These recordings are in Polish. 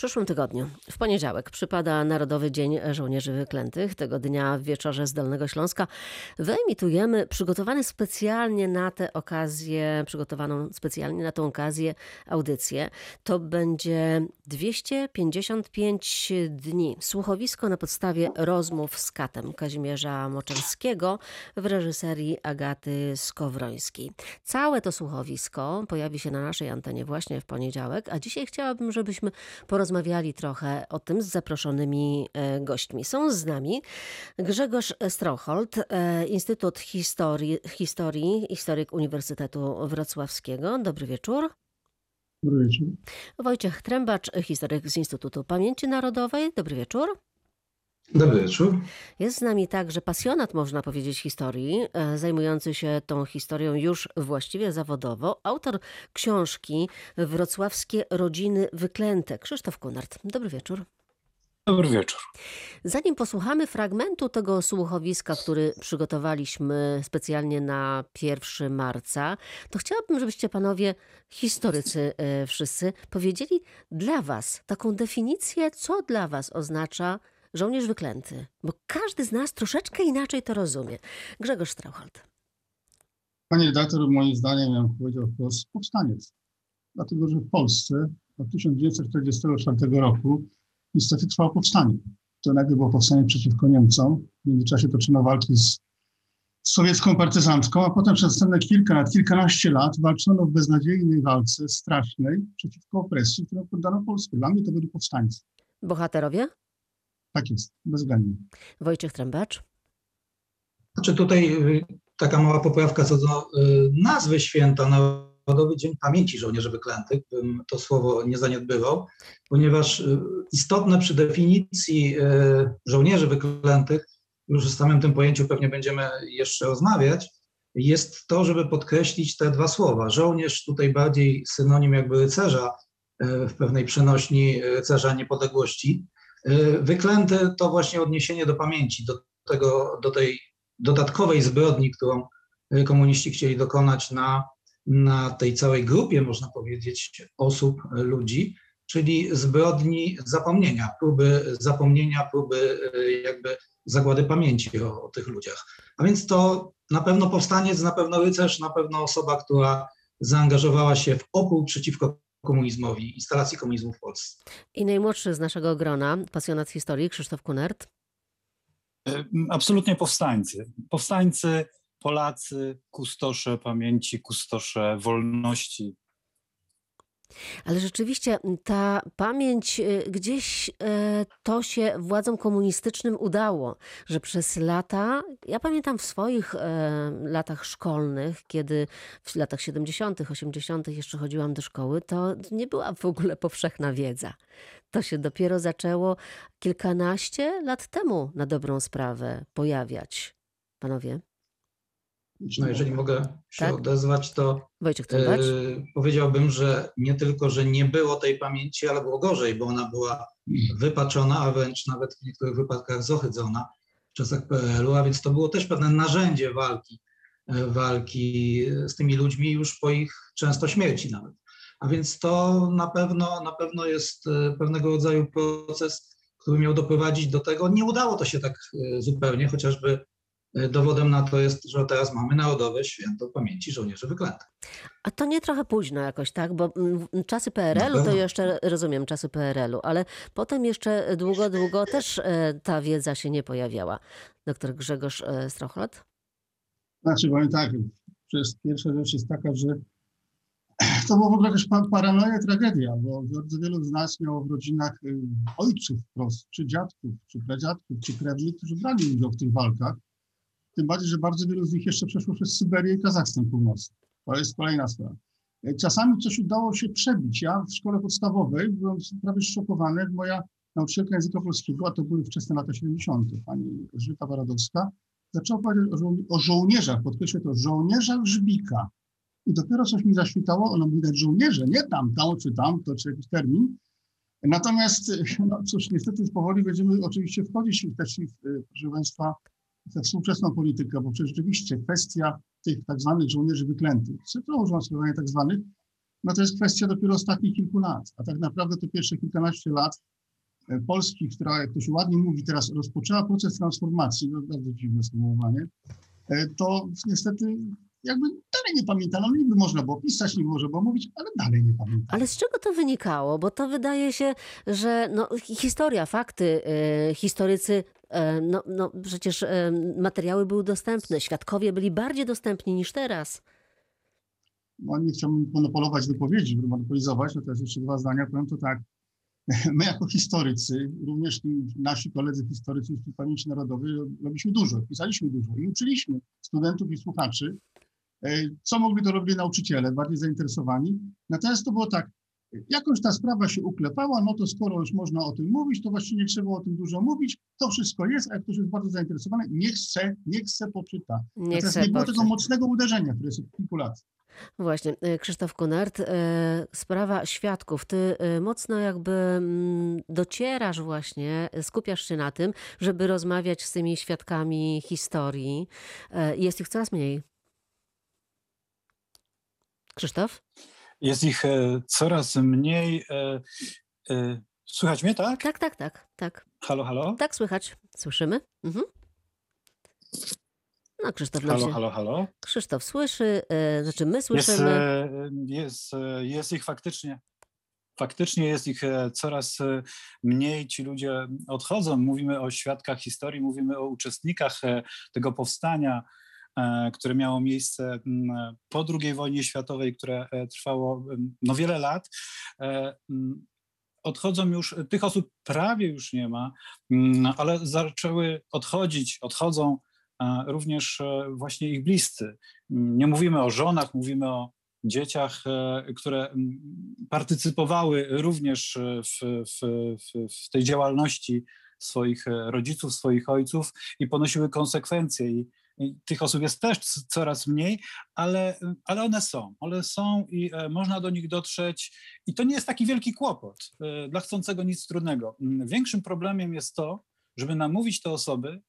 przyszłym tygodniu, w poniedziałek, przypada Narodowy Dzień Żołnierzy Wyklętych. Tego dnia w wieczorze z Dolnego Śląska wyemitujemy przygotowany specjalnie na tę okazję, przygotowaną specjalnie na tę okazję audycję. To będzie 255 dni. Słuchowisko na podstawie rozmów z katem Kazimierza Moczerskiego w reżyserii Agaty Skowrońskiej. Całe to słuchowisko pojawi się na naszej antenie właśnie w poniedziałek, a dzisiaj chciałabym, żebyśmy porozmawiali trochę o tym z zaproszonymi e, gośćmi. Są z nami Grzegorz Strocholt, e, Instytut Historii, Historii historyk Uniwersytetu Wrocławskiego. Dobry wieczór. Dobry wieczór. Wojciech Trębacz, historyk z Instytutu Pamięci Narodowej. Dobry wieczór. Dobry wieczór. Jest z nami także pasjonat, można powiedzieć, historii, e, zajmujący się tą historią już właściwie zawodowo. Autor książki Wrocławskie Rodziny Wyklęte, Krzysztof Kunert. Dobry wieczór. Dobry wieczór. Zanim posłuchamy fragmentu tego słuchowiska, który przygotowaliśmy specjalnie na 1 marca, to chciałabym, żebyście panowie, historycy e, wszyscy, powiedzieli dla was taką definicję, co dla was oznacza żołnierz wyklęty, bo każdy z nas troszeczkę inaczej to rozumie. Grzegorz Strauchold. Panie redaktor, moim zdaniem, ja bym powiedział wprost, powstaniec. Dlatego, że w Polsce od 1944 roku niestety trwało powstanie. To najpierw było powstanie przeciwko Niemcom. W międzyczasie toczyno walki z sowiecką partyzantką, a potem przez następne kilka, nawet kilkanaście lat walczono w beznadziejnej walce strasznej przeciwko opresji, którą poddano Polskę. Dla mnie to byli powstańcy. Bohaterowie? Tak jest, bezwzględnie. Wojciech Trębacz. Znaczy tutaj y, taka mała poprawka co do y, nazwy święta, Narodowy Dzień Pamięci Żołnierzy Wyklętych, bym to słowo nie zaniedbywał, ponieważ y, istotne przy definicji żołnierzy wyklętych, już w samym tym pojęciu pewnie będziemy jeszcze rozmawiać, jest to, żeby podkreślić te dwa słowa. Żołnierz tutaj bardziej synonim jakby rycerza, w pewnej przenośni rycerza niepodległości, Wyklęty to właśnie odniesienie do pamięci, do, tego, do tej dodatkowej zbrodni, którą komuniści chcieli dokonać na, na tej całej grupie, można powiedzieć, osób, ludzi, czyli zbrodni zapomnienia, próby zapomnienia, próby jakby zagłady pamięci o, o tych ludziach. A więc to na pewno powstaniec, na pewno rycerz, na pewno osoba, która zaangażowała się w opór przeciwko komunizmowi, instalacji komunizmu w Polsce. I najmłodszy z naszego grona, pasjonat historii, Krzysztof Kunert. E, absolutnie powstańcy. Powstańcy, Polacy, kustosze pamięci, kustosze wolności, ale rzeczywiście ta pamięć y, gdzieś e, to się władzom komunistycznym udało, że przez lata, ja pamiętam w swoich e, latach szkolnych, kiedy w latach 70., 80. jeszcze chodziłam do szkoły, to nie była w ogóle powszechna wiedza. To się dopiero zaczęło kilkanaście lat temu na dobrą sprawę pojawiać. Panowie? No jeżeli mogę się tak? odezwać, to Wojciech e, powiedziałbym, że nie tylko, że nie było tej pamięci, ale było gorzej, bo ona była wypaczona, a wręcz nawet w niektórych wypadkach zohydzona w czasach PRL-u, a więc to było też pewne narzędzie walki, e, walki z tymi ludźmi już po ich często śmierci nawet. A więc to na pewno, na pewno jest e, pewnego rodzaju proces, który miał doprowadzić do tego. Nie udało to się tak zupełnie, chociażby dowodem na to jest, że teraz mamy Narodowe Święto Pamięci Żołnierzy Wyklętych. A to nie trochę późno jakoś, tak? Bo mm, czasy PRL-u to jeszcze rozumiem, czasy PRL-u, ale potem jeszcze długo, długo też e, ta wiedza się nie pojawiała. Doktor Grzegorz e, Strochlot? Znaczy, powiem tak, przez pierwsza rzecz jest taka, że to była w ogóle jakaś paranoja, tragedia, bo bardzo wielu z nas miało w rodzinach ojców wprost, czy dziadków, czy pradziadków, czy krewnych, którzy brali udział w tych walkach. Tym bardziej, że bardzo wielu z nich jeszcze przeszło przez Syberię i Kazachstan Północny. To jest kolejna sprawa. E, czasami coś udało się przebić. Ja w szkole podstawowej byłem prawie szokowany, moja nauczycielka języka polskiego, a to były wczesne lata 70., pani Elżbieta Baradowska, zaczęła powiedzieć o, żoł o żołnierzach, podkreślę to, żołnierzach Żbika. I dopiero coś mi zaświtało, ono widać żołnierze, nie tam, tam czy tam, to czy jakiś termin. Natomiast, no cóż, niestety powoli będziemy oczywiście wchodzić też, proszę Państwa, współczesną politykę, bo przecież rzeczywiście kwestia tych tak zwanych żołnierzy wyklętych, czy to sformułowania tak zwanych, no to jest kwestia dopiero ostatnich kilku lat. A tak naprawdę to pierwsze kilkanaście lat e, Polski, która, jak to się ładnie mówi teraz, rozpoczęła proces transformacji, no bardzo dziwne sformułowanie, e, to niestety jakby dalej nie pamięta. No niby można było pisać, nie można było mówić, ale dalej nie pamięta. Ale z czego to wynikało? Bo to wydaje się, że no, historia, fakty, y, historycy, no, no przecież y, materiały były dostępne, świadkowie byli bardziej dostępni niż teraz. No nie chciałbym monopolować wypowiedzi, żeby monopolizować, no teraz jeszcze dwa zdania, powiem to tak. My jako historycy, również nasi koledzy historycy Instytutu Pamięci Narodowej robiliśmy dużo, pisaliśmy dużo i uczyliśmy studentów i słuchaczy, e, co mogli to robili nauczyciele, bardziej zainteresowani. Natomiast to było tak, jakąś ta sprawa się uklepała, no to skoro już można o tym mówić, to właściwie nie trzeba o tym dużo mówić, to wszystko jest, a jak ktoś jest bardzo zainteresowany, niech chce, niech chce poczyta. Nie Natomiast nie było tego mocnego uderzenia, które jest od kilku lat. Właśnie, y, Krzysztof Kunert, y, sprawa świadków. Ty y, mocno jakby mm, docierasz właśnie, skupiasz się na tym, żeby rozmawiać z tymi świadkami historii. Jest ich coraz mniej. Krzysztof? Jest ich e, coraz mniej. e, e, Słychać mnie, tak? Tak, tak, tak, tak. Halo, halo? Tak, słychać. Słyszymy? Mhm. No, Krzysztof Halo, się... halo, halo? Krzysztof słyszy, y, znaczy my Jest, słyszymy. jest, e, jest ich faktycznie. Faktycznie jest ich coraz mniej. Ci ludzie odchodzą. Mówimy o świadkach historii, mówimy o uczestnikach tego powstania, które miało miejsce m, po II wojnie światowej, które e, trwało m, no, wiele lat. E, m, Odchodzą już, tych osób prawie już nie ma, ale zaczęły odchodzić, odchodzą e, również e, właśnie ich bliscy. Nie mówimy o żonach, mówimy o dzieciach, e, które mm, partycypowały również e, w, w, w, tej działalności swoich e, rodziców, swoich ojców i ponosiły konsekwencje. I tych osób jest też coraz mniej, ale, ale one są. One są i e, można do nich dotrzeć. I to nie jest taki wielki kłopot. E, Dla chcącego nic trudnego. Mm, Większym problemem jest to, żeby namówić te osoby,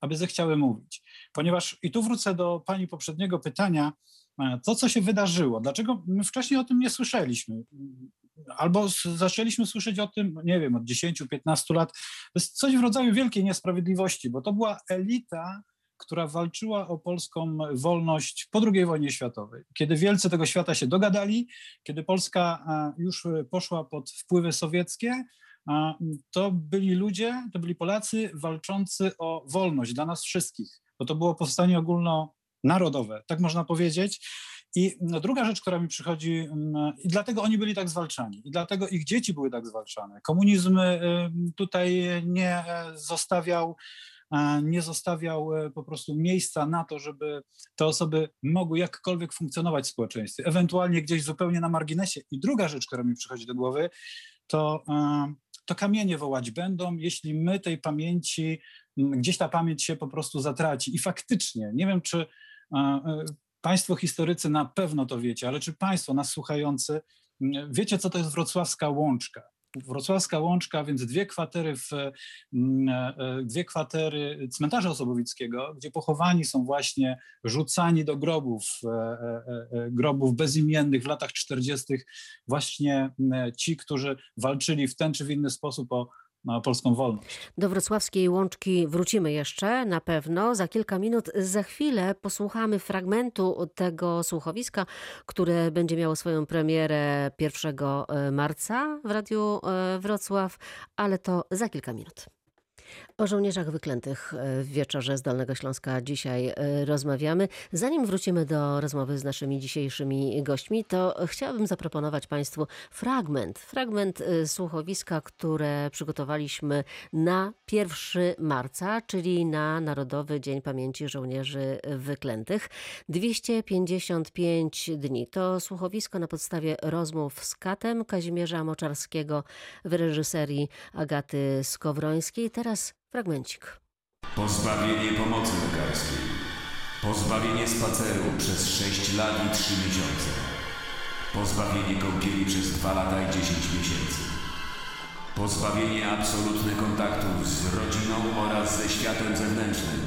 aby zechciały mówić. Ponieważ, i tu wrócę do pani poprzedniego pytania, e, to, co się wydarzyło, dlaczego my wcześniej o tym nie słyszeliśmy, albo zaczęliśmy słyszeć o tym, nie wiem, od 10-15 lat, to jest coś w rodzaju wielkiej niesprawiedliwości, bo to była elita, która walczyła o polską wolność po II wojnie światowej. Kiedy wielcy tego świata się dogadali, kiedy Polska e, już e, poszła pod wpływy sowieckie, a, to byli ludzie, to byli Polacy walczący o wolność dla nas wszystkich, bo to było powstanie ogólnonarodowe, tak można powiedzieć. I druga rzecz, która mi przychodzi, i dlatego oni byli tak zwalczani, i dlatego ich dzieci były tak zwalczane. Komunizm y, tutaj nie e, zostawiał, e, nie zostawiał e, po prostu miejsca na to, żeby te osoby mogły jakkolwiek funkcjonować w społeczeństwie, ewentualnie gdzieś zupełnie na marginesie. I druga rzecz, która mi przychodzi do głowy, to, e, to kamienie wołać będą, jeśli my tej pamięci, gdzieś ta pamięć się po prostu zatraci. I faktycznie, nie wiem, czy e, Państwo historycy na pewno to wiecie, ale czy Państwo, nas słuchający, wiecie, co to jest wrocławska łączka? Wrocławska łączka, więc dwie kwatery, w, m, e, dwie kwatery cmentarza osobowickiego, gdzie pochowani są właśnie rzucani do grobów, e, e, e, grobów bezimiennych w latach 40. właśnie m, ci, którzy walczyli w ten czy w inny sposób o, o polską wolność. Do wrocławskiej łączki wrócimy jeszcze na pewno. Za kilka minut, za chwilę posłuchamy fragmentu tego słuchowiska, które będzie miało swoją premierę 1 marca w Radiu e, Wrocław, ale to za kilka minut. O żołnierzach wyklętych e, w wieczorze z Dolnego Śląska dzisiaj e, rozmawiamy. Zanim wrócimy do rozmowy z naszymi dzisiejszymi gośćmi, to chciałabym zaproponować Państwu fragment, fragment e, słuchowiska, które przygotowaliśmy na 1 marca, czyli na Narodowy Dzień Pamięci Żołnierzy Wyklętych. 255 dni. To słuchowisko na podstawie rozmów z Katem Kazimierza Moczarskiego w reżyserii Agaty Skowrońskiej. Teraz teraz fragmencik. Pozbawienie pomocy lekarskiej. Pozbawienie spaceru przez 6 lat i 3 miesiące. Pozbawienie kąpieli przez 2 lata i 10 miesięcy. Pozbawienie absolutne kontaktów z rodziną oraz ze światem zewnętrznym.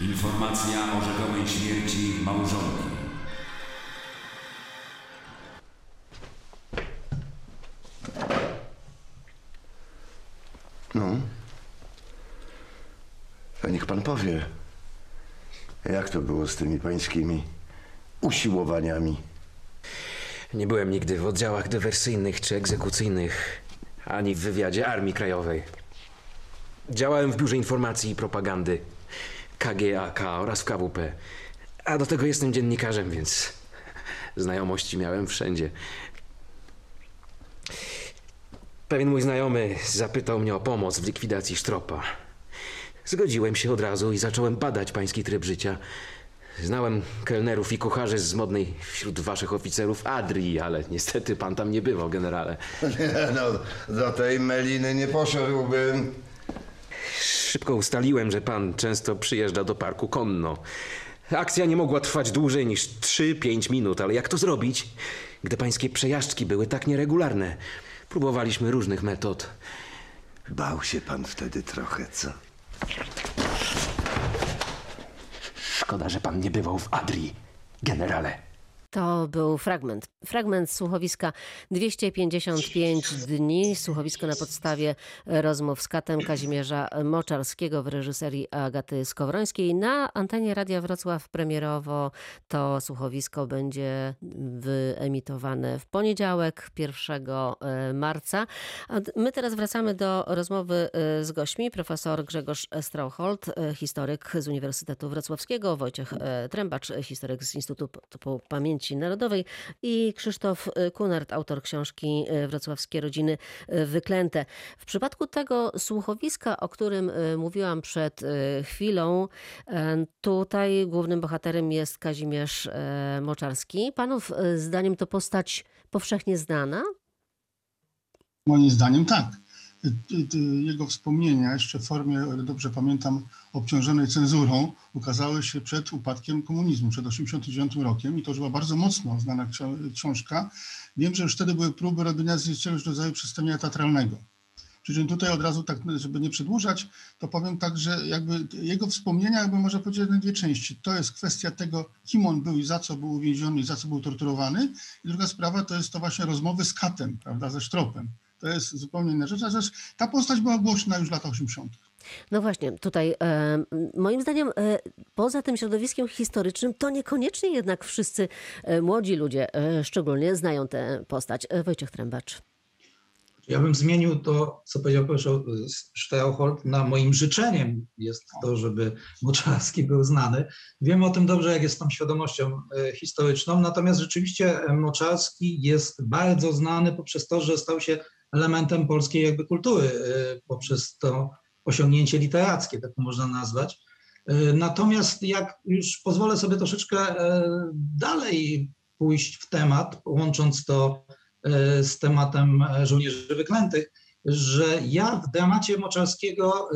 Informacja o rzekomej śmierci małżonki. No. A niech pan powie, jak to było z tymi pańskimi usiłowaniami? Nie byłem nigdy w oddziałach dywersyjnych czy egzekucyjnych, ani w wywiadzie Armii Krajowej. Działałem w Biurze Informacji i Propagandy, KGAK oraz w KWP. A do tego jestem dziennikarzem, więc znajomości miałem wszędzie. Pewien mój znajomy zapytał mnie o pomoc w likwidacji sztropa. Zgodziłem się od razu i zacząłem badać pański tryb życia. Znałem kelnerów i kucharzy z modnej wśród waszych oficerów Adrii, ale niestety pan tam nie bywał, generale. No, do tej meliny nie poszedłbym. Szybko ustaliłem, że pan często przyjeżdża do parku konno. Akcja nie mogła trwać dłużej niż 3-5 minut, ale jak to zrobić, gdy pańskie przejażdżki były tak nieregularne? Próbowaliśmy różnych metod. Bał się pan wtedy trochę, co? Szkoda, że pan nie bywał w Adrii, generale. To był fragment. Fragment słuchowiska 255 dni. Słuchowisko na podstawie rozmów z katem Kazimierza Moczarskiego w reżyserii Agaty Skowrońskiej. Na antenie Radia Wrocław premierowo to słuchowisko będzie wyemitowane w poniedziałek 1 marca. A my teraz wracamy do rozmowy e, z gośćmi. Profesor Grzegorz Strauchold, e, historyk z Uniwersytetu Wrocławskiego, Wojciech e, Trębacz, historyk z Instytutu Pamięci Narodowej i Krzysztof Kunert, autor książki Wrocławskie Rodziny Wyklęte. W przypadku tego słuchowiska, o którym mówiłam przed chwilą, tutaj głównym bohaterem jest Kazimierz Moczarski. Panów zdaniem to postać powszechnie znana? Moim zdaniem tak. Jego wspomnienia, jeszcze w formie, dobrze pamiętam, obciążonej cenzurą, ukazały się przed upadkiem komunizmu, przed 1989 rokiem i to już była bardzo mocno znana książka. Wiem, że już wtedy były próby robienia z jakiegoś rodzaju przedstawienia teatralnego. Przy czym tutaj od razu, tak, żeby nie przedłużać, to powiem tak, że jakby jego wspomnienia, jakby można powiedzieć, na dwie części. To jest kwestia tego, kim on był i za co był uwięziony i za co był torturowany. I druga sprawa to jest to właśnie rozmowy z Katem, prawda, ze Sztropem. To jest zupełnie inna rzecz. A rzecz ta postać była głośna już w latach 80. No właśnie, tutaj e, moim zdaniem e, poza tym środowiskiem historycznym to niekoniecznie jednak wszyscy e, młodzi ludzie szczególnie znają tę postać. Wojciech Trębacz. Ja bym zmienił to, co powiedział profesor Strauchold, na moim życzeniem jest to, żeby Moczarski był znany. Wiemy o tym dobrze, jak jest tą świadomością historyczną, natomiast rzeczywiście Moczarski jest bardzo znany poprzez to, że stał się elementem polskiej jakby kultury y, poprzez to osiągnięcie literackie, tak można nazwać. Y, natomiast jak już pozwolę sobie troszeczkę y, dalej pójść w temat, łącząc to z tematem żołnierzy wyklętych, że ja w dramacie Moczarskiego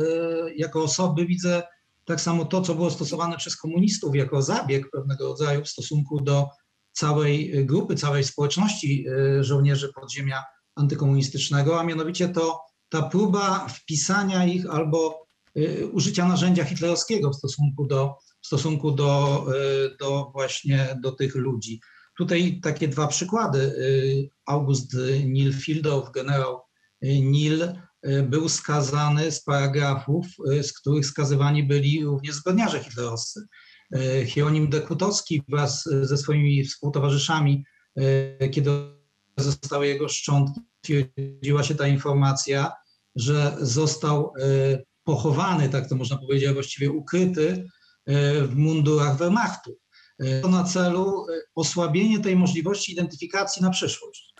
jako osoby widzę tak samo to, co było stosowane przez komunistów jako zabieg pewnego rodzaju w stosunku do całej grupy, całej społeczności żołnierzy podziemia antykomunistycznego, a mianowicie to ta próba wpisania ich albo y, użycia narzędzia hitlerowskiego w stosunku do, w stosunku do, y, do właśnie do tych ludzi. Tutaj takie dwa przykłady. Y, August Nilfildow, generał Nil, był skazany z paragrafów, z których skazywani byli również zbrodniarze hitlerowscy. Hieronim Dekutowski wraz ze swoimi współtowarzyszami, kiedy zostały jego szczątki, potwierdziła się ta informacja, że został e, pochowany, tak to można powiedzieć, właściwie ukryty e, w mundurach Wehrmachtu. E, to na celu osłabienie tej możliwości identyfikacji na przyszłość.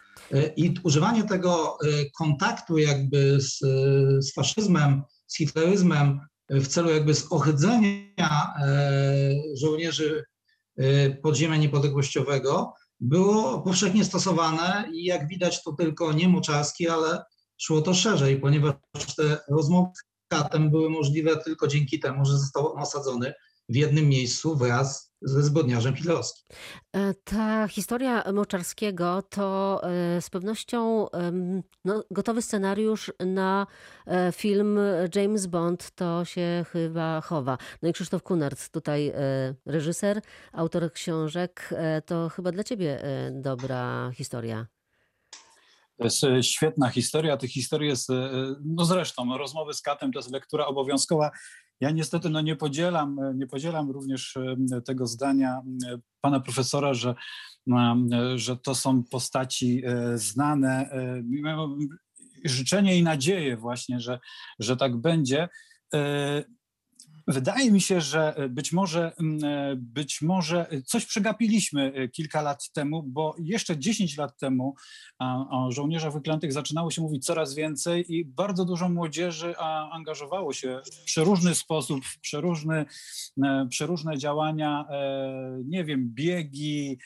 I używanie tego kontaktu jakby z, z faszyzmem, z hitleryzmem w celu jakby zohydzenia żołnierzy podziemia niepodległościowego było powszechnie stosowane i jak widać to tylko nie Moczarski, ale szło to szerzej, ponieważ te rozmowy z katem były możliwe tylko dzięki temu, że został osadzony w jednym miejscu wraz ze zbrodniarzem hitlerowskim. E, ta historia Moczarskiego to e, z pewnością no, gotowy scenariusz na e, film James Bond, to się chyba chowa. No i Krzysztof Kunert, tutaj reżyser, autor książek, to chyba dla ciebie dobra historia. To jest świetna historia. Tych historii jest, no zresztą, rozmowy z katem to jest lektura obowiązkowa. Ja niestety no nie, podzielam, nie podzielam również tego zdania pana profesora, że, że to są postaci znane. Życzenie i nadzieję właśnie, że, że tak będzie. Wydaje mi się, że e, być może, mm, e, być może coś przegapiliśmy e, kilka lat temu, bo jeszcze 10 lat temu o żołnierzach wyklętych zaczynało się mówić coraz więcej i bardzo dużo młodzieży angażowało się w przeróżny sposób, w przeróżny, przeróżne działania, nie wiem, biegi,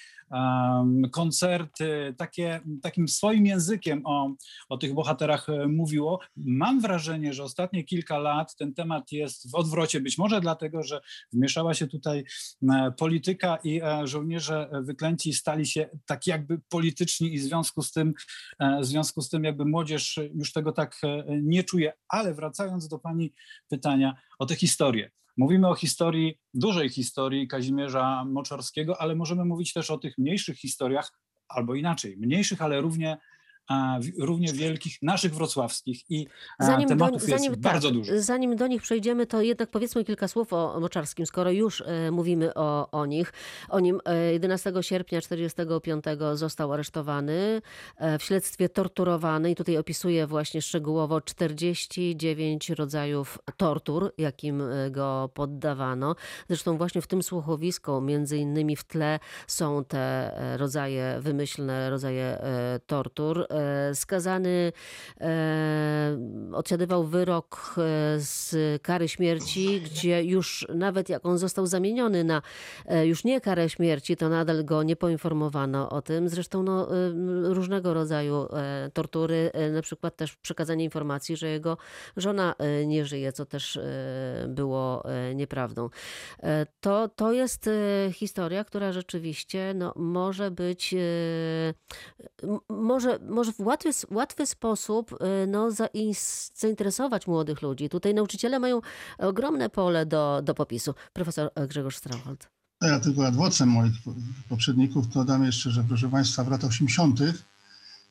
koncerty, takie, takim swoim językiem o, o tych bohaterach mówiło. Mam wrażenie, że ostatnie kilka lat ten temat jest w odwrocie, być może dlatego, że wmieszała się tutaj e, polityka i e, żołnierze wyklęci stali się tak jakby polityczni i w związku z tym, e, w związku z tym jakby młodzież już tego tak nie czuje. Ale wracając do pani pytania o tę historię. Mówimy o historii, dużej historii Kazimierza Moczarskiego, ale możemy mówić też o tych mniejszych historiach, albo inaczej, mniejszych, ale równie równie wielkich, naszych wrocławskich i zanim tematów do, zanim, jest tak, bardzo dużo. Zanim do nich przejdziemy, to jednak powiedzmy kilka słów o Moczarskim, skoro już e, mówimy o, o nich. O nim e, 11 sierpnia 1945 został aresztowany, e, w śledztwie torturowany i tutaj opisuje właśnie szczegółowo 49 rodzajów tortur, jakim e, go poddawano. Zresztą właśnie w tym słuchowisku, między innymi w tle są te e, rodzaje, wymyślne rodzaje tortur. E, skazany e, odsiadywał wyrok e, z kary śmierci, gdzie już nawet jak on został zamieniony na już nie karę śmierci, to nadal go nie poinformowano o tym. Zresztą no, różnego rodzaju tortury, na przykład też przekazanie informacji, że jego żona nie żyje, co też było nieprawdą. To, to jest historia, która rzeczywiście no, może być, może, może w łatwy, łatwy sposób y, no, zainteresować młodych ludzi. Tutaj nauczyciele mają ogromne pole do, do popisu. Profesor Grzegorz Strauchold. Ja tylko adwocem moich poprzedników dodam jeszcze, że proszę Państwa w latach 80.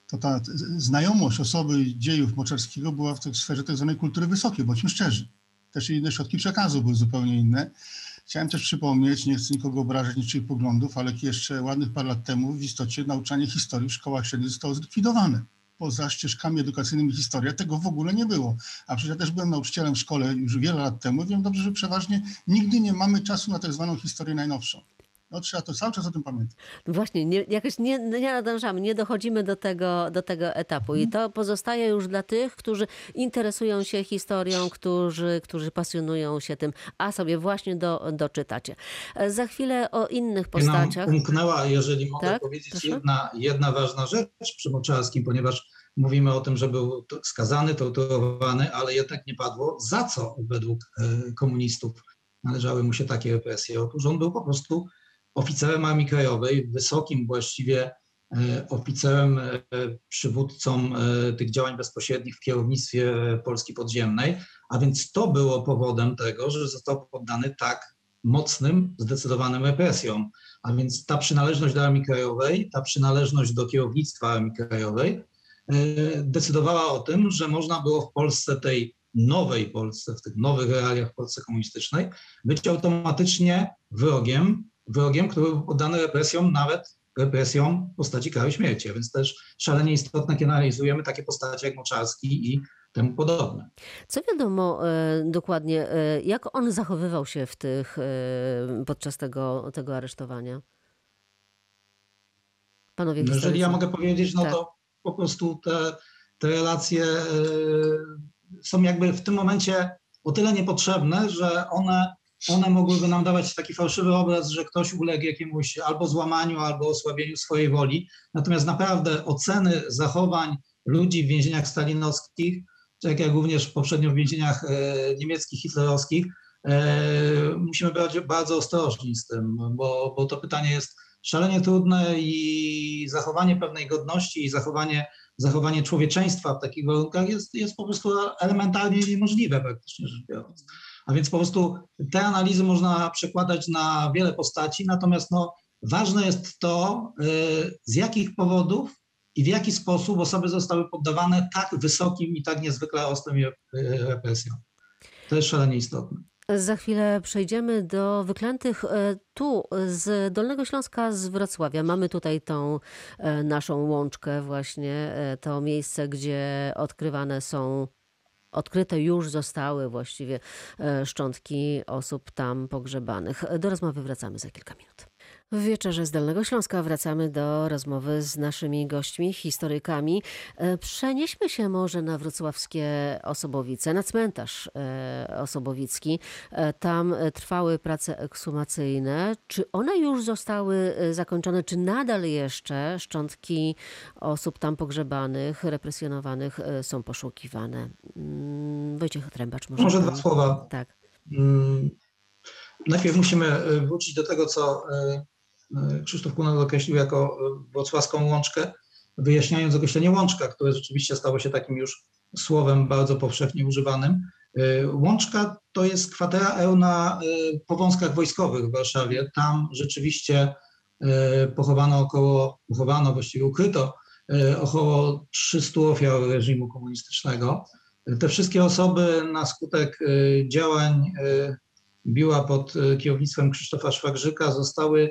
to ta znajomość osoby dziejów Moczarskiego była w tej sferze tak zwanej kultury wysokiej, bądźmy szczerzy. Też inne środki przekazu były zupełnie inne. Chciałem też przypomnieć, nie chcę nikogo obrażać niczyich poglądów, ale jeszcze ładnych parę lat temu w istocie nauczanie historii w szkołach średnich zostało zlikwidowane. Poza ścieżkami edukacyjnymi historia tego w ogóle nie było. A przecież ja też byłem nauczycielem w szkole już wiele lat temu. Wiem dobrze, że przeważnie nigdy nie mamy czasu na tak zwaną historię najnowszą. No trzeba to cały czas o tym pamiętać. Właśnie, nie, jakoś nie, nie nadążamy, nie dochodzimy do tego, do tego etapu. I to pozostaje już dla tych, którzy interesują się historią, którzy, którzy pasjonują się tym, a sobie właśnie do, doczytacie. Za chwilę o innych postaciach. Nam umknęła, jeżeli mogę tak? powiedzieć, jedna, jedna ważna rzecz przy Moczalskim, ponieważ mówimy o tym, że był skazany, torturowany, ale jednak nie padło. Za co według e, komunistów należały mu się takie represje? Otóż on był po prostu oficerem Armii Krajowej, wysokim właściwie e, oficerem, e, przywódcą e, tych działań bezpośrednich w kierownictwie Polski Podziemnej, a więc to było powodem tego, że został poddany tak mocnym, zdecydowanym represjom. A więc ta przynależność do Armii Krajowej, ta przynależność do kierownictwa Armii Krajowej decydowała o tym, że można było w Polsce tej nowej Polsce, w tych nowych realiach Polsce komunistycznej, być automatycznie wrogiem wrogiem, który był poddany represjom, nawet represjom w postaci kary śmierci. A więc też szalenie istotne, kiedy analizujemy takie postacie jak Moczarski i temu podobne. Co wiadomo e, dokładnie, e, jak on zachowywał się w tych, e, podczas tego, tego aresztowania? Panowie no, Jeżeli ja mogę powiedzieć, no tak. to po prostu te, te relacje e, są jakby w tym momencie o tyle niepotrzebne, że one one mogłyby nam dawać taki fałszywy obraz, że ktoś uległ jakiemuś albo złamaniu, albo osłabieniu swojej woli. Natomiast naprawdę oceny zachowań ludzi w więzieniach stalinowskich, tak jak również poprzednio w więzieniach e, niemieckich, hitlerowskich, e, musimy być bardzo ostrożni z tym, bo, bo to pytanie jest szalenie trudne i zachowanie pewnej godności i zachowanie, zachowanie człowieczeństwa w takich warunkach jest, jest po prostu elementarnie niemożliwe praktycznie rzecz biorąc. A więc po prostu te analizy można przekładać na wiele postaci, natomiast no, ważne jest to, y, z jakich powodów i w jaki sposób osoby zostały poddawane tak wysokim i tak niezwykle ostrym re- represjom. To jest szalenie istotne. Za chwilę przejdziemy do wyklętych e, tu z Dolnego Śląska, z Wrocławia. Mamy tutaj tą e, naszą łączkę właśnie, to miejsce, gdzie odkrywane są, odkryte już zostały właściwie e, szczątki osób tam pogrzebanych. Do rozmowy wracamy za kilka minut. W wieczorze z Dolnego Śląska wracamy do rozmowy z naszymi gośćmi, historykami. E, Przenieśmy się może na wrocławskie Osobowice, na cmentarz e, Osobowicki. E, Tam trwały prace ekshumacyjne. Czy one już zostały zakończone, czy nadal jeszcze szczątki osób tam pogrzebanych, represjonowanych są poszukiwane? Mm, Wojciech Trębacz może. Może dwa słowa. Tak. Mm, Najpierw musimy wrócić do tego, co Krzysztof Kunel określił jako e, wrocławską łączkę, wyjaśniając określenie łączka, które rzeczywiście stało się takim już słowem bardzo powszechnie używanym. E, Łączka to jest kwatera EU na e, powązkach wojskowych w Warszawie. Tam rzeczywiście e, pochowano około, pochowano, właściwie ukryto e, około 300 ofiar reżimu komunistycznego. Te wszystkie osoby na skutek e, działań e, biła pod e, kierownictwem Krzysztofa Szwagrzyka zostały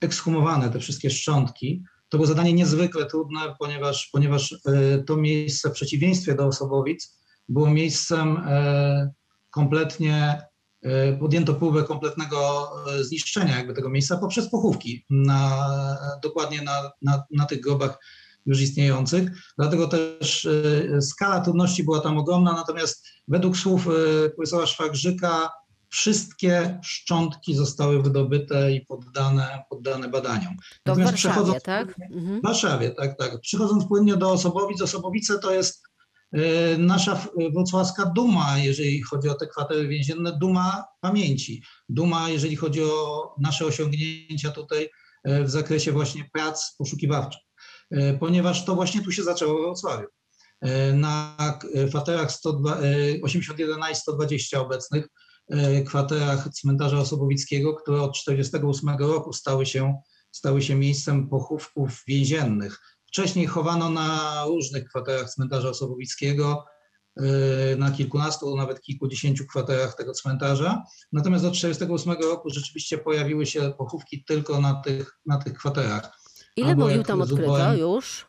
ekshumowane, te wszystkie szczątki. To było zadanie niezwykle trudne, ponieważ, ponieważ e, to miejsce w przeciwieństwie do Osobowic było miejscem e, kompletnie, e, podjęto próbę kompletnego zniszczenia jakby tego miejsca poprzez pochówki, na, dokładnie na, na, na tych grobach już istniejących. Dlatego też skala trudności była tam ogromna, natomiast według słów profesora Szwagrzyka wszystkie szczątki zostały wydobyte i poddane, poddane badaniom. To w Natomiast Warszawie, przechodząc- tak? Mhm. w Warszawie, tak, tak. Przychodząc płynnie do Osobowic, Osobowice to jest e, nasza w- wrocławska duma, jeżeli chodzi o te kwatery więzienne, duma pamięci, duma, jeżeli chodzi o nasze osiągnięcia tutaj e, w zakresie właśnie prac poszukiwawczych, ponieważ to właśnie tu się zaczęło we Wrocławiu. Na kwaterach 102, e, 81 i 120 obecnych, kwaterach cmentarza Osobowickiego, które od 1948 roku stały się stały się miejscem pochówków więziennych. Wcześniej chowano na różnych kwaterach cmentarza Osobowickiego, yy, na kilkunastu, nawet kilkudziesięciu kwaterach tego cmentarza. Natomiast od 1948 roku rzeczywiście pojawiły się pochówki tylko na tych, na tych kwaterach. Ile jak tam odkryto już?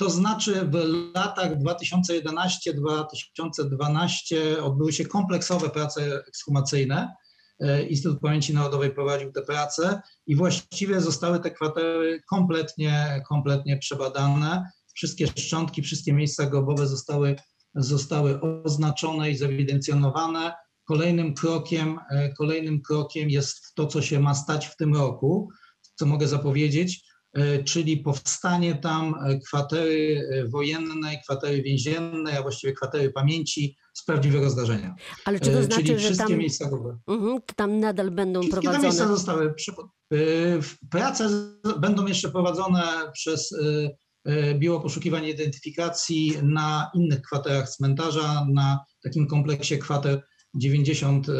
To znaczy w latach 2011-2012 odbyły się kompleksowe prace ekshumacyjne. Yy, Instytut Pamięci Narodowej prowadził te prace i właściwie zostały te kwatery kompletnie, kompletnie przebadane. Wszystkie szczątki, wszystkie miejsca grobowe zostały, zostały oznaczone i zewidencjonowane. Kolejnym krokiem, e, kolejnym krokiem jest to, co się ma stać w tym roku, co mogę zapowiedzieć, e, czyli powstanie tam e, kwatery e, wojennej, kwatery więziennej, a właściwie kwatery pamięci z prawdziwego zdarzenia. Ale czy to E, znaczy, czyli że wszystkie tam, miejsca. Mhm, tam nadal będą Wszystkie te miejsca prowadzone? zostały. przy- Prace będą jeszcze prowadzone przez Biuro Poszukiwań Identyfikacji na innych kwaterach cmentarza, na takim kompleksie kwater 90 y,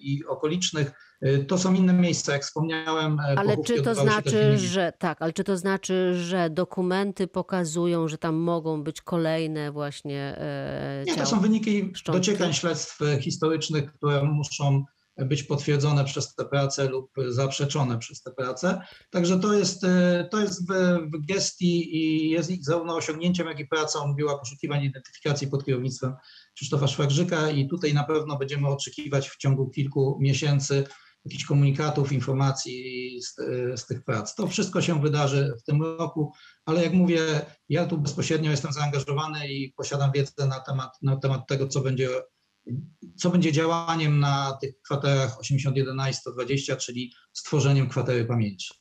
i okolicznych. Y, To są inne miejsca, jak wspomniałem. e, Ale czy to znaczy, że tak, ale czy to znaczy, że dokumenty pokazują, że tam mogą być kolejne właśnie e, Nie, to są wyniki szczątki? dociekań śledztw e, historycznych, które muszą być potwierdzone przez te prace lub zaprzeczone przez te prace. Także to jest, e, to jest w, w gestii i jest zarówno osiągnięciem, jak i pracą Biura Poszukiwań i Identyfikacji pod kierownictwem Krzysztofa Szwagrzyka i tutaj na pewno będziemy oczekiwać w ciągu kilku miesięcy jakichś komunikatów, informacji z, z tych prac. To wszystko się wydarzy w tym roku, ale jak mówię, ja tu bezpośrednio jestem zaangażowany i posiadam wiedzę na temat, na temat tego, co będzie, co będzie działaniem na tych kwaterach 81 i 120, czyli stworzeniem kwatery pamięci.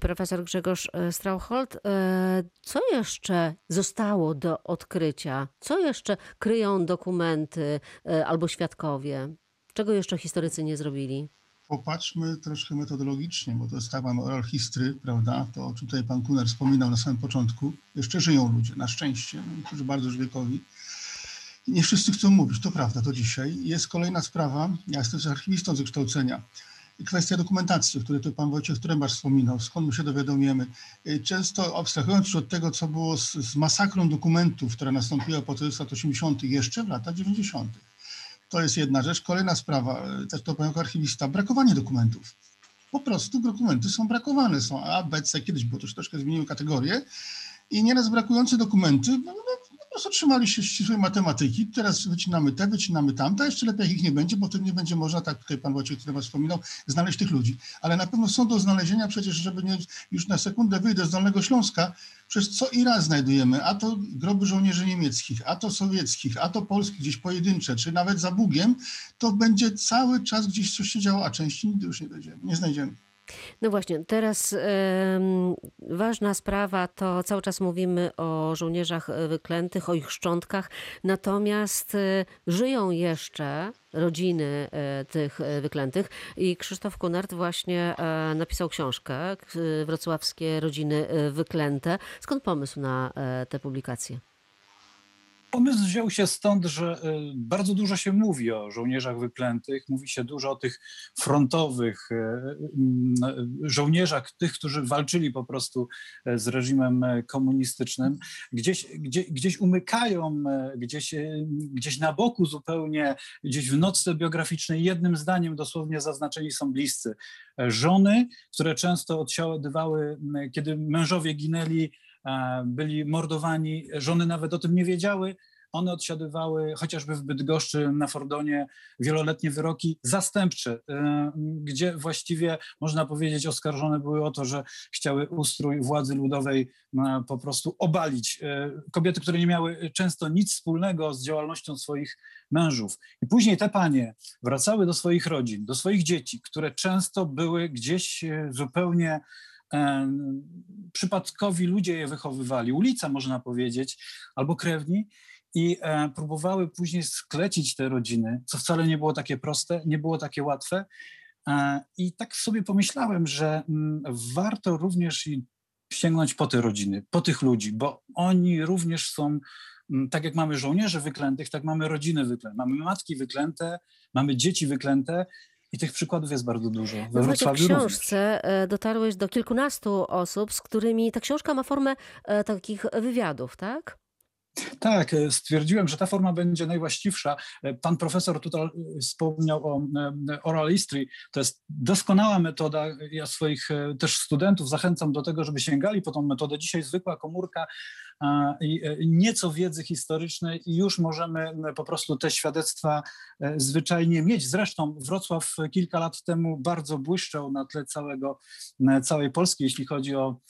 Profesor Grzegorz e, Strauchold, e, co jeszcze zostało do odkrycia? Co jeszcze kryją dokumenty e, albo świadkowie? Czego jeszcze historycy nie zrobili? Popatrzmy troszkę metodologicznie, bo to jest tak, mamy oral history, prawda? To, o czym tutaj pan Kuner wspominał na samym początku. Jeszcze żyją ludzie, na szczęście, niektórzy bardzo już wiekowi. Nie wszyscy chcą mówić, to prawda, to dzisiaj. Jest kolejna sprawa, ja jestem archiwistą z wykształcenia. kwestia dokumentacji, o której tu pan Wojciech Trębacz wspominał, skąd my się dowiadujemy. Y, Często abstrahując już od tego, co było z, z masakrą dokumentów, która nastąpiła po tych lat 80. jeszcze w latach 90. To jest jedna rzecz. Kolejna sprawa, y, też to powiem jako archiwista, brakowanie dokumentów. Po prostu dokumenty są brakowane, są A, B, C, kiedyś było to już troszkę zmieniły kategorie i nieraz brakujące dokumenty no, no, po prostu trzymali się ścisłej matematyki. Teraz wycinamy te, wycinamy tamte, jeszcze lepiej ich nie będzie, bo wtedy nie będzie można, tak tutaj pan Wojciech was wspominał, znaleźć tych ludzi. Ale na pewno są do znalezienia przecież, żeby nie, już na sekundę wyjdę z Dolnego Śląska, przez co i raz znajdujemy, a to groby żołnierzy niemieckich, a to sowieckich, a to polskich gdzieś pojedyncze, czy nawet za Bugiem, to będzie cały czas gdzieś coś się działo, a części nigdy już nie dojdziemy, nie znajdziemy. No właśnie, teraz em, ważna sprawa to cały czas mówimy o żołnierzach e, wyklętych, o ich szczątkach, natomiast e, żyją jeszcze rodziny e, tych wyklętych i Krzysztof Kunert właśnie napisał książkę Wrocławskie rodziny wyklęte. Skąd pomysł na tę publikację? Pomysł wziął się stąd, że y, bardzo dużo się mówi o żołnierzach wyklętych, mówi się dużo o tych frontowych y, y, żołnierzach, tych, którzy walczyli po prostu z reżimem komunistycznym. Gdzieś, gdzie, gdzieś umykają, gdzieś, gdzieś na boku zupełnie, gdzieś w nocce biograficznej jednym zdaniem dosłownie zaznaczeni są bliscy. Żony, które często odsiadywały, kiedy mężowie ginęli, byli mordowani, żony nawet o tym nie wiedziały. One odsiadywały chociażby w Bydgoszczy na Fordonie wieloletnie wyroki zastępcze, e, gdzie właściwie można powiedzieć oskarżone były o to, że chciały ustrój władzy ludowej e, po prostu obalić. E, Kobiety, które nie miały często nic wspólnego z działalnością swoich mężów. I później te panie wracały do swoich rodzin, do swoich dzieci, które często były gdzieś e, zupełnie przypadkowi ludzie je wychowywali, ulica można powiedzieć, albo krewni i e, próbowały później sklecić te rodziny, co wcale nie było takie proste, nie było takie łatwe. E, I tak sobie pomyślałem, że mm, warto również sięgnąć po te rodziny, po tych ludzi, bo oni również są, mm, tak jak mamy żołnierzy wyklętych, tak mamy rodziny wyklęte, mamy matki wyklęte, mamy dzieci wyklęte i tych przykładów jest bardzo dużo. We No w Wrocławiu również. książce e, dotarłeś do kilkunastu osób, z którymi ta książka ma formę e, takich wywiadów, tak? Tak, e, stwierdziłem, że ta forma będzie najwłaściwsza. Pan profesor tutaj wspomniał o oral history. To jest doskonała metoda. Ja swoich też studentów zachęcam do tego, żeby sięgali po tą metodę. Dzisiaj zwykła komórka nieco wiedzy historycznej i już możemy e, po prostu te świadectwa e, zwyczajnie mieć. Zresztą Wrocław kilka lat temu bardzo błyszczał na tle całego, e, całej Polski, jeśli chodzi o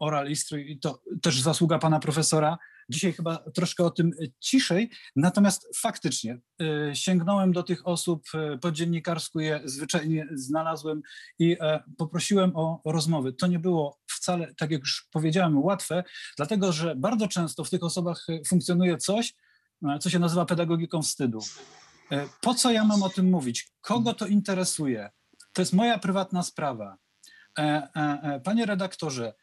oral history i to też zasługa pana profesora. Dzisiaj chyba troszkę o tym e, ciszej, natomiast faktycznie e, sięgnąłem do tych osób, e, po dziennikarsku je zwyczajnie znalazłem i poprosiłem o rozmowy. To nie było wcale, tak jak już powiedziałem, łatwe, dlatego że bardzo często w tych osobach funkcjonuje coś, co się nazywa pedagogiką wstydu. Po co ja mam o tym mówić? Kogo to interesuje? To jest moja prywatna sprawa. Panie redaktorze,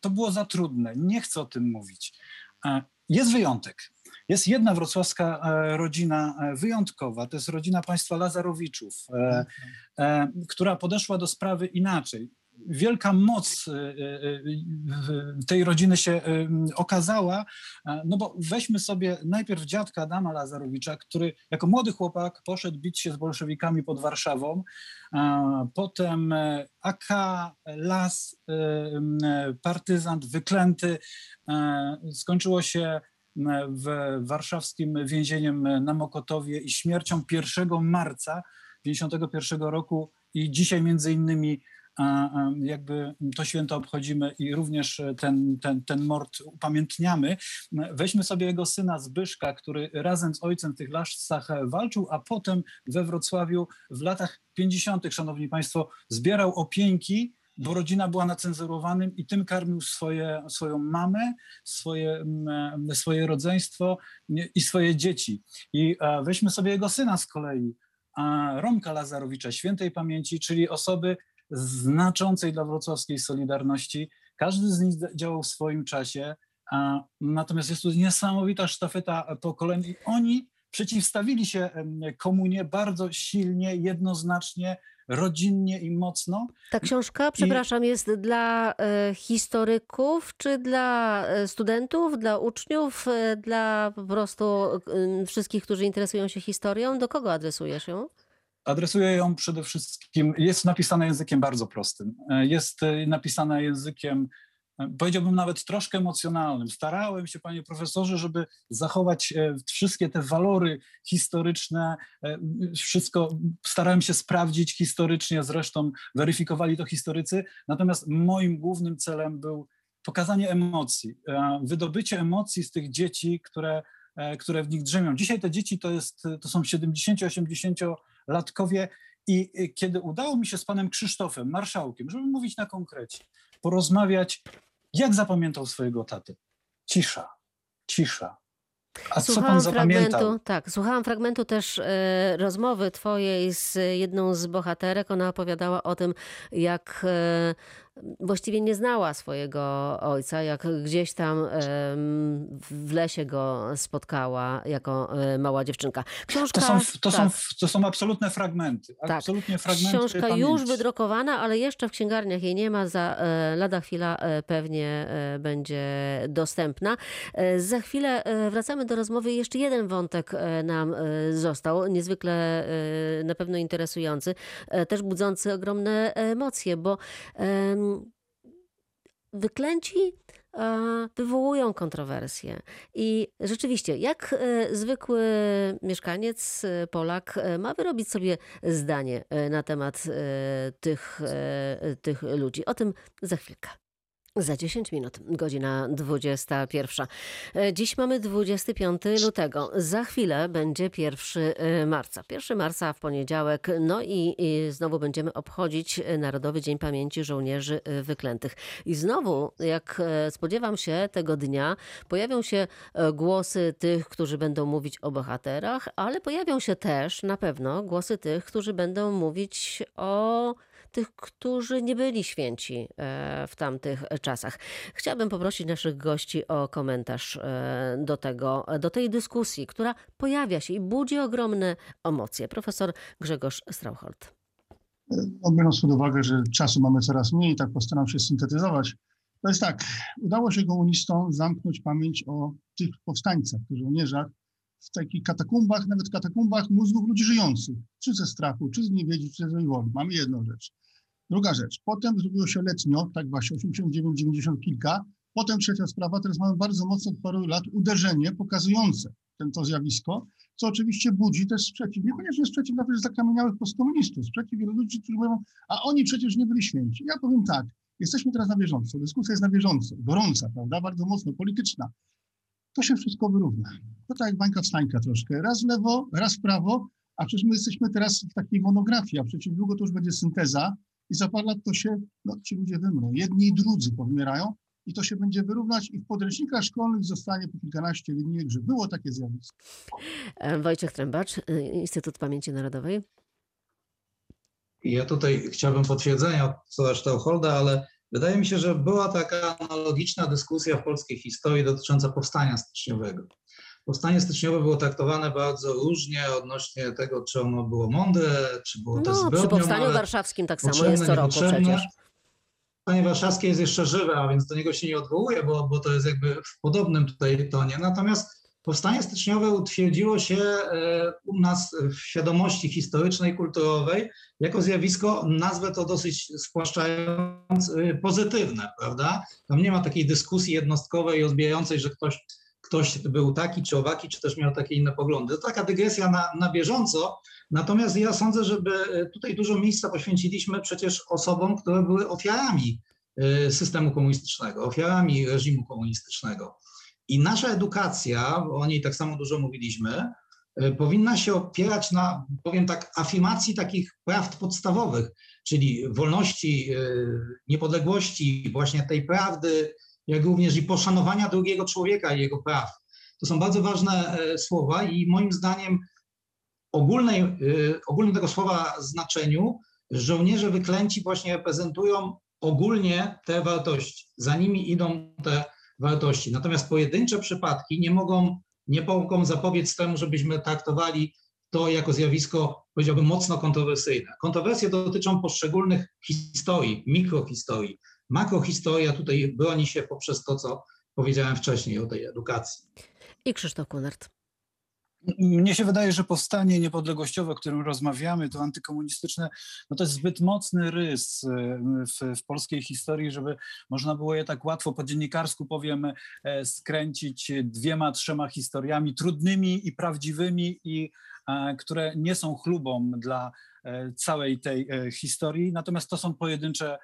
to było za trudne, nie chcę o tym mówić. E, Jest wyjątek. Jest jedna wrocławska e, rodzina e, wyjątkowa, to jest rodzina państwa Lazarowiczów, e, która podeszła do sprawy inaczej. Wielka moc e, e, w- tej rodziny się okazała, no bo weźmy sobie najpierw dziadka Adama Lazarowicza, który jako młody chłopak poszedł bić się z bolszewikami pod Warszawą, potem AK, Las, partyzant, wyklęty. Skończyło się w warszawskim więzieniem na Mokotowie i śmiercią 1 marca 1951 roku i dzisiaj między innymi jakby to święto obchodzimy i również ten, ten, ten mord upamiętniamy. Weźmy sobie jego syna Zbyszka, który razem z ojcem w tych lascach walczył, a potem we Wrocławiu w latach 50., szanowni państwo, zbierał opieńki, bo rodzina była na cenzurowanym i tym karmił swoje, swoją mamę, swoje, mm, swoje rodzeństwo i swoje dzieci. I e, weźmy sobie jego syna z kolei, Romka Lazarowicza, świętej pamięci, czyli osoby znaczącej dla wrocławskiej Solidarności. Każdy z nich działał w swoim czasie, a, natomiast jest tu niesamowita sztafeta pokoleń i oni przeciwstawili się komunie bardzo silnie, jednoznacznie, rodzinnie i mocno. Ta książka, przepraszam, jest dla e, historyków, czy dla e, studentów, dla uczniów, e, dla po prostu wszystkich, którzy interesują się historią? Do kogo adresujesz ją? Adresuję ją przede wszystkim, jest napisana językiem bardzo prostym. E, Jest e, napisana językiem, e, powiedziałbym nawet troszkę emocjonalnym. Starałem się, panie profesorze, żeby zachować wszystkie te walory historyczne, wszystko starałem się sprawdzić historycznie, zresztą weryfikowali to historycy. Natomiast moim głównym celem był pokazanie emocji, wydobycie emocji z tych dzieci, które, które w nich drzemią. Dzisiaj te dzieci to, jest, to są 70-80 latkowie i y, kiedy udało mi się z panem Krzysztofem, marszałkiem, żeby mówić na konkrecie, porozmawiać, jak zapamiętał swojego tatę. Cisza, cisza. A co pan zapamiętał? fragmentu, tak, słuchałam fragmentu też e, rozmowy twojej z jedną z bohaterek. Ona opowiadała o tym, jak e, właściwie nie znała swojego ojca, jak gdzieś tam w lesie go spotkała jako mała dziewczynka. Książka, To są, to, tak, są, to są absolutne fragmenty. Tak. Absolutnie fragmenty Książka pamięci. już wydrukowana, ale jeszcze w księgarniach jej nie ma. Za e, lada chwila e, pewnie e, będzie dostępna. Za chwilę wracamy do rozmowy. Jeszcze jeden wątek nam został, niezwykle na pewno interesujący, też budzący ogromne emocje, bo wyklęci wywołują kontrowersje. I rzeczywiście, jak e, zwykły mieszkaniec, e, Polak, e, ma wyrobić sobie zdanie na temat tych, tych ludzi? O tym za chwilkę. Za 10 minut, godzina 21. E, Dziś mamy 25 lutego. Za chwilę będzie 1 marca. 1 marca w poniedziałek. No i, i znowu będziemy obchodzić Narodowy Dzień Pamięci Żołnierzy e, Wyklętych. I znowu, jak e, spodziewam się tego dnia, pojawią się e, głosy tych, którzy będą mówić o bohaterach, ale pojawią się też na pewno głosy tych, którzy będą mówić o tych, którzy nie byli święci e, w tamtych czasach. Chciałabym poprosić naszych gości o komentarz e, do tego, do tej dyskusji, która pojawia się i budzi ogromne emocje. Profesor Grzegorz Strauchold. No, biorąc pod uwagę, że czasu mamy coraz mniej, tak postaram się syntetyzować. To jest tak, udało się komunistom zamknąć pamięć o tych powstańcach, tych żołnierzach w takich katakumbach, nawet katakumbach mózgów ludzi żyjących, czy ze strachu, czy z niewiedzi, czy ze woli. Mamy jedną rzecz. Druga rzecz, potem zrobiło się letnio, tak właśnie 89, 90 kilka, potem trzecia sprawa, teraz mamy bardzo mocno od paru lat uderzenie pokazujące ten, to zjawisko, co oczywiście budzi też sprzeciw, niekoniecznie sprzeciw nawet zakamieniałych postkomunistów, sprzeciw wielu ludzi, którzy mówią, a oni przecież nie byli święci. Ja powiem tak, jesteśmy teraz na bieżąco, dyskusja jest na bieżąco, gorąca, prawda, bardzo mocno, polityczna. To się wszystko wyrówna. To tak jak bańka wstańka troszkę, raz w lewo, raz w prawo, a przecież my jesteśmy teraz w takiej monografii, a przecież długo to już będzie synteza i za parę lat to się, no ci ludzie wymrą, jedni i drudzy powymierają i to się będzie wyrównać i w podręcznikach szkolnych zostanie po kilkanaście linijek, że było takie zjawisko. E, Wojciech Trębacz, e, Instytut Pamięci Narodowej. Ja tutaj chciałbym potwierdzenia od profesora Staucholda, ale wydaje mi się, że była taka analogiczna dyskusja w polskiej historii dotycząca powstania styczniowego. Powstanie styczniowe było traktowane bardzo różnie odnośnie tego, czy ono było mądre, czy było też No, zbrodnią, przy Powstaniu Warszawskim tak samo jest co roku przecież. Powstanie warszawskie jest jeszcze żywe, a więc do niego się nie odwołuję, bo, bo to jest jakby w podobnym tutaj tonie. Natomiast powstanie styczniowe utwierdziło się e, u nas w świadomości historycznej, kulturowej jako zjawisko, nazwę to dosyć spłaszczając, e, pozytywne, prawda? Tam nie ma takiej dyskusji jednostkowej rozbijającej, że ktoś, ktoś był taki czy owaki, czy też miał takie inne poglądy. To taka dygresja na, na bieżąco, Natomiast ja sądzę, żeby e, tutaj dużo miejsca poświęciliśmy przecież osobom, które były ofiarami systemu komunistycznego, ofiarami reżimu komunistycznego. I nasza edukacja, o niej tak samo dużo mówiliśmy, e, powinna się opierać na, powiem tak, afirmacji takich prawd podstawowych, czyli wolności, e, niepodległości, właśnie tej prawdy, jak również i poszanowania drugiego człowieka i jego praw. To są bardzo ważne e, słowa i moim zdaniem ogólnej, ogólnym tego słowa znaczeniu żołnierze wyklęci właśnie reprezentują ogólnie te wartości. Za nimi idą te wartości. Natomiast pojedyncze przypadki nie mogą, nie mogą zapobiec temu, żebyśmy traktowali to jako zjawisko, powiedziałbym, mocno kontrowersyjne. Kontrowersje dotyczą poszczególnych historii, mikrohistorii. Makrohistoria tutaj broni się poprzez to, co powiedziałem wcześniej o tej edukacji. I Krzysztof Kunert. Mnie się wydaje, że powstanie niepodległościowe, o którym rozmawiamy, to antykomunistyczne, no to jest zbyt mocny rys e, w, w, polskiej historii, żeby można było je tak łatwo po dziennikarsku powiem e, skręcić dwiema, trzema historiami trudnymi i prawdziwymi i e, które nie są chlubą dla całej tej historii, natomiast to są pojedyncze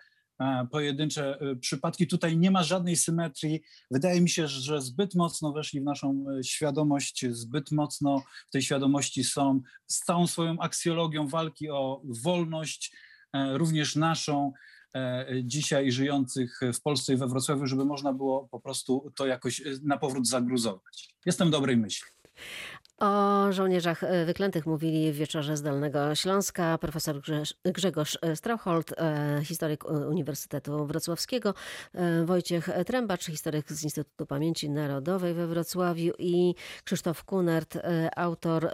pojedyncze y, przypadki. Tutaj nie ma żadnej symetrii. Wydaje mi się, że zbyt mocno weszli w naszą y, świadomość, zbyt mocno w tej świadomości są z całą swoją aksjologią walki o wolność, e, również naszą, e, dzisiaj żyjących w Polsce i we Wrocławiu, żeby można było po prostu to jakoś na powrót zagruzować. Jestem dobrej myśli. O żołnierzach e, wyklętych mówili w wieczorze z Dolnego Śląska profesor Grzegorz Strauchold, e, historyk Uniwersytetu Wrocławskiego, e, Wojciech Trębacz, historyk z Instytutu Pamięci Narodowej we Wrocławiu i Krzysztof Kunert, autor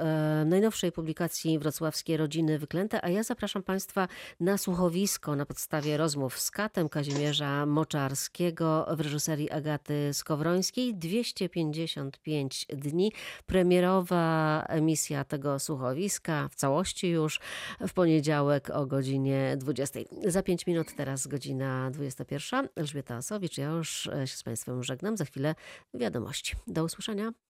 najnowszej publikacji Wrocławskie Rodziny Wyklęte. A ja zapraszam Państwa na słuchowisko na podstawie rozmów z Katem Kazimierza Moczarskiego w reżyserii Agaty Skowrońskiej. 255 dni premierowe Nowa emisja tego słuchowiska w całości już w poniedziałek o godzinie 20. Za 5 minut teraz godzina 21. Elżbieta Asowicz, ja już się z Państwem żegnam. Za chwilę wiadomości. Do usłyszenia.